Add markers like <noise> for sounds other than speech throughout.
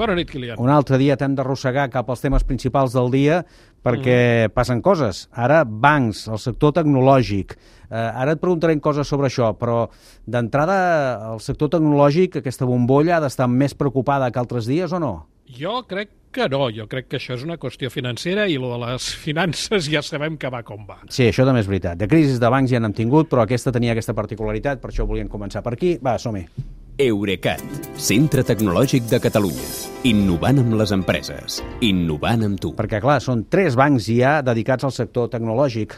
Bona nit, Kilian. Un altre dia t'hem d'arrossegar cap als temes principals del dia perquè mm. passen coses. Ara, bancs, el sector tecnològic. Eh, ara et preguntarem coses sobre això, però d'entrada, el sector tecnològic, aquesta bombolla, ha d'estar més preocupada que altres dies o no? Jo crec que no, jo crec que això és una qüestió financera i lo de les <laughs> finances ja sabem que va com va. Sí, això també és veritat. De crisis de bancs ja n'hem tingut, però aquesta tenia aquesta particularitat, per això volíem començar per aquí. Va, som-hi. Eurecat, centre tecnològic de Catalunya. Innovant amb les empreses. Innovant amb tu. Perquè, clar, són tres bancs ja dedicats al sector tecnològic.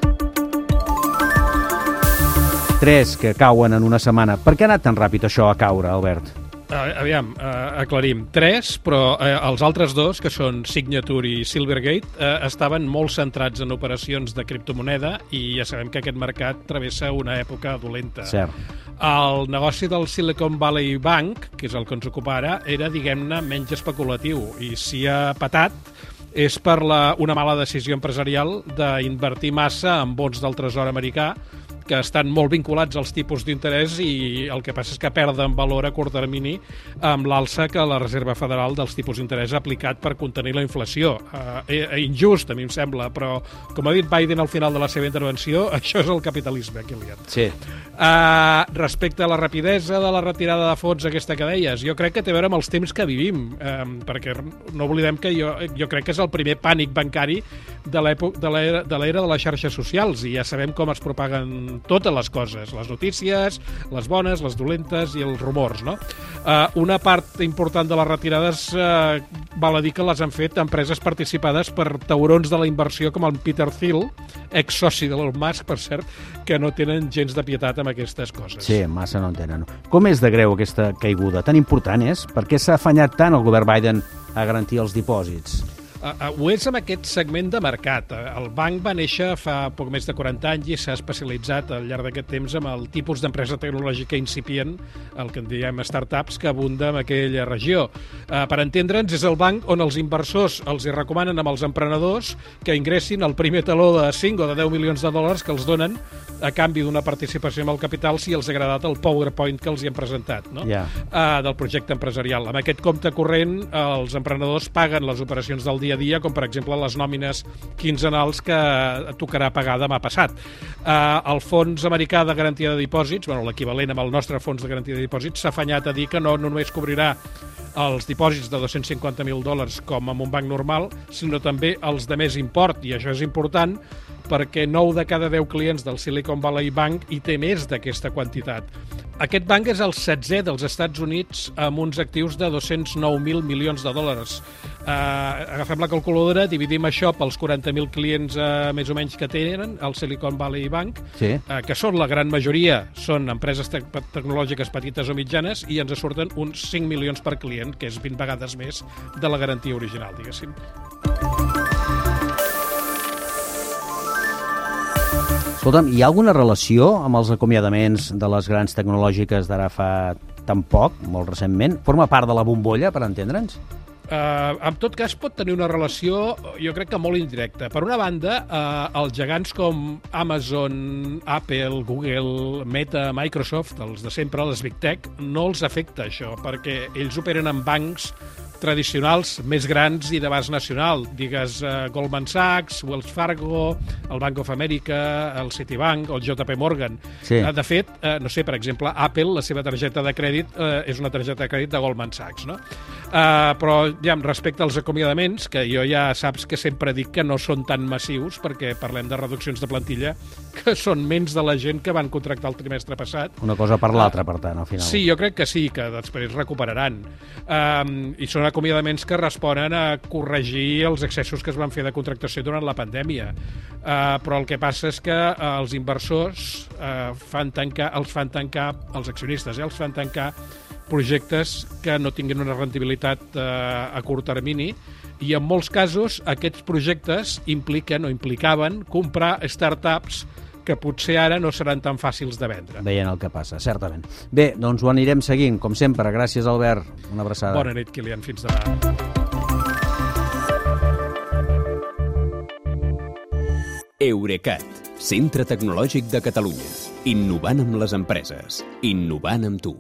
Tres que cauen en una setmana. Per què ha anat tan ràpid això a caure, Albert? Uh, aviam, uh, aclarim. Tres, però uh, els altres dos, que són Signature i Silvergate, uh, estaven molt centrats en operacions de criptomoneda i ja sabem que aquest mercat travessa una època dolenta. Cert. El negoci del Silicon Valley Bank, que és el que ens ocupa ara, era, diguem-ne, menys especulatiu i si ha patat és per la, una mala decisió empresarial d'invertir massa en bons del tresor americà que estan molt vinculats als tipus d'interès i el que passa és que perden valor a curt termini amb l'alça que la Reserva Federal dels tipus d'interès ha aplicat per contenir la inflació. Uh, eh, injust, a mi em sembla, però com ha dit Biden al final de la seva intervenció, <laughs> això és el capitalisme, Kilian. Sí. Uh, respecte a la rapidesa de la retirada de fons aquesta que deies, jo crec que té a veure amb els temps que vivim, um, perquè no oblidem que jo, jo crec que és el primer pànic bancari de de l'era de, l'era de les xarxes socials i ja sabem com es propaguen totes les coses, les notícies, les bones, les dolentes i els rumors, no? Uh, una part important de les retirades uh, val a dir que les han fet empreses participades per taurons de la inversió com el Peter Thiel, ex-soci de l'Elon Musk, per cert, que no tenen gens de pietat amb aquestes coses. Sí, massa no en tenen. Com és de greu aquesta caiguda? Tan important és? Per què s'ha afanyat tant el govern Biden a garantir els dipòsits? Uh, uh, ho és amb aquest segment de mercat. Uh, el banc va néixer fa poc més de 40 anys i s'ha especialitzat al llarg d'aquest temps amb el tipus d'empresa tecnològica incipient, el que en diem startups, que abunda en aquella regió. Uh, per entendre'ns, és el banc on els inversors els hi recomanen amb els emprenedors que ingressin el primer taló de 5 o de 10 milions de dòlars que els donen a canvi d'una participació amb el capital si els ha agradat el PowerPoint que els hi han presentat no? Ja. uh, del projecte empresarial. Amb aquest compte corrent, els emprenedors paguen les operacions del dia a dia, com per exemple les nòmines quinzenals que tocarà pagar demà passat. Uh, el Fons Americà de Garantia de Dipòsits, bueno, l'equivalent amb el nostre Fons de Garantia de Dipòsits, s'ha afanyat a dir que no, no només cobrirà els dipòsits de 250.000 dòlars com en un banc normal, sinó també els de més import, i això és important perquè 9 de cada 10 clients del Silicon Valley Bank hi té més d'aquesta quantitat. Aquest banc és el 16è dels Estats Units amb uns actius de 209.000 milions de dòlars. Uh, agafem la calculadora, dividim això pels 40.000 clients uh, més o menys que tenen el Silicon Valley Bank, Sí. uh, que són la gran majoria, són empreses te tecnològiques petites o mitjanes, i ens surten uns 5 milions per client, que és 20 vegades més de la garantia original, diguéssim. Escolta'm, hi ha alguna relació amb els acomiadaments de les grans tecnològiques d'ara fa tan poc, molt recentment? Forma part de la bombolla, per entendre'ns? Uh, en tot cas, pot tenir una relació, jo crec que molt indirecta. Per una banda, uh, els gegants com Amazon, Apple, Google, Meta, Microsoft, els de sempre, les Big Tech, no els afecta això, perquè ells operen en bancs tradicionals més grans i d'abast nacional. Digues uh, Goldman Sachs, Wells Fargo, el Bank of America, el Citibank o el JP Morgan. Sí. Uh, de fet, uh, no sé, per exemple, Apple, la seva targeta de crèdit uh, és una targeta de crèdit de Goldman Sachs, no? Uh, però, ja, respecte als acomiadaments, que jo ja saps que sempre dic que no són tan massius, perquè parlem de reduccions de plantilla, <laughs> que són menys de la gent que van contractar el trimestre passat, Una cosa per l'altra, per tant, al final. Sí, jo crec que sí, que després recuperaran. Um, I són acomiadaments que responen a corregir els excessos que es van fer de contractació durant la pandèmia. Uh, però el que passa és que uh, els inversors uh, fan tancar, els fan tancar, els accionistes, eh, els fan tancar projectes que no tinguin una rendibilitat uh, a curt termini i en molts casos aquests projectes impliquen o implicaven comprar startups que potser ara no seran tan fàcils de vendre. Veient el que passa, certament. Bé, doncs ho anirem seguint, com sempre. Gràcies, Albert. Una abraçada. Bona nit, Kilian. Fins demà. Eurecat, centre tecnològic de Catalunya. Innovant amb les empreses. Innovant amb tu.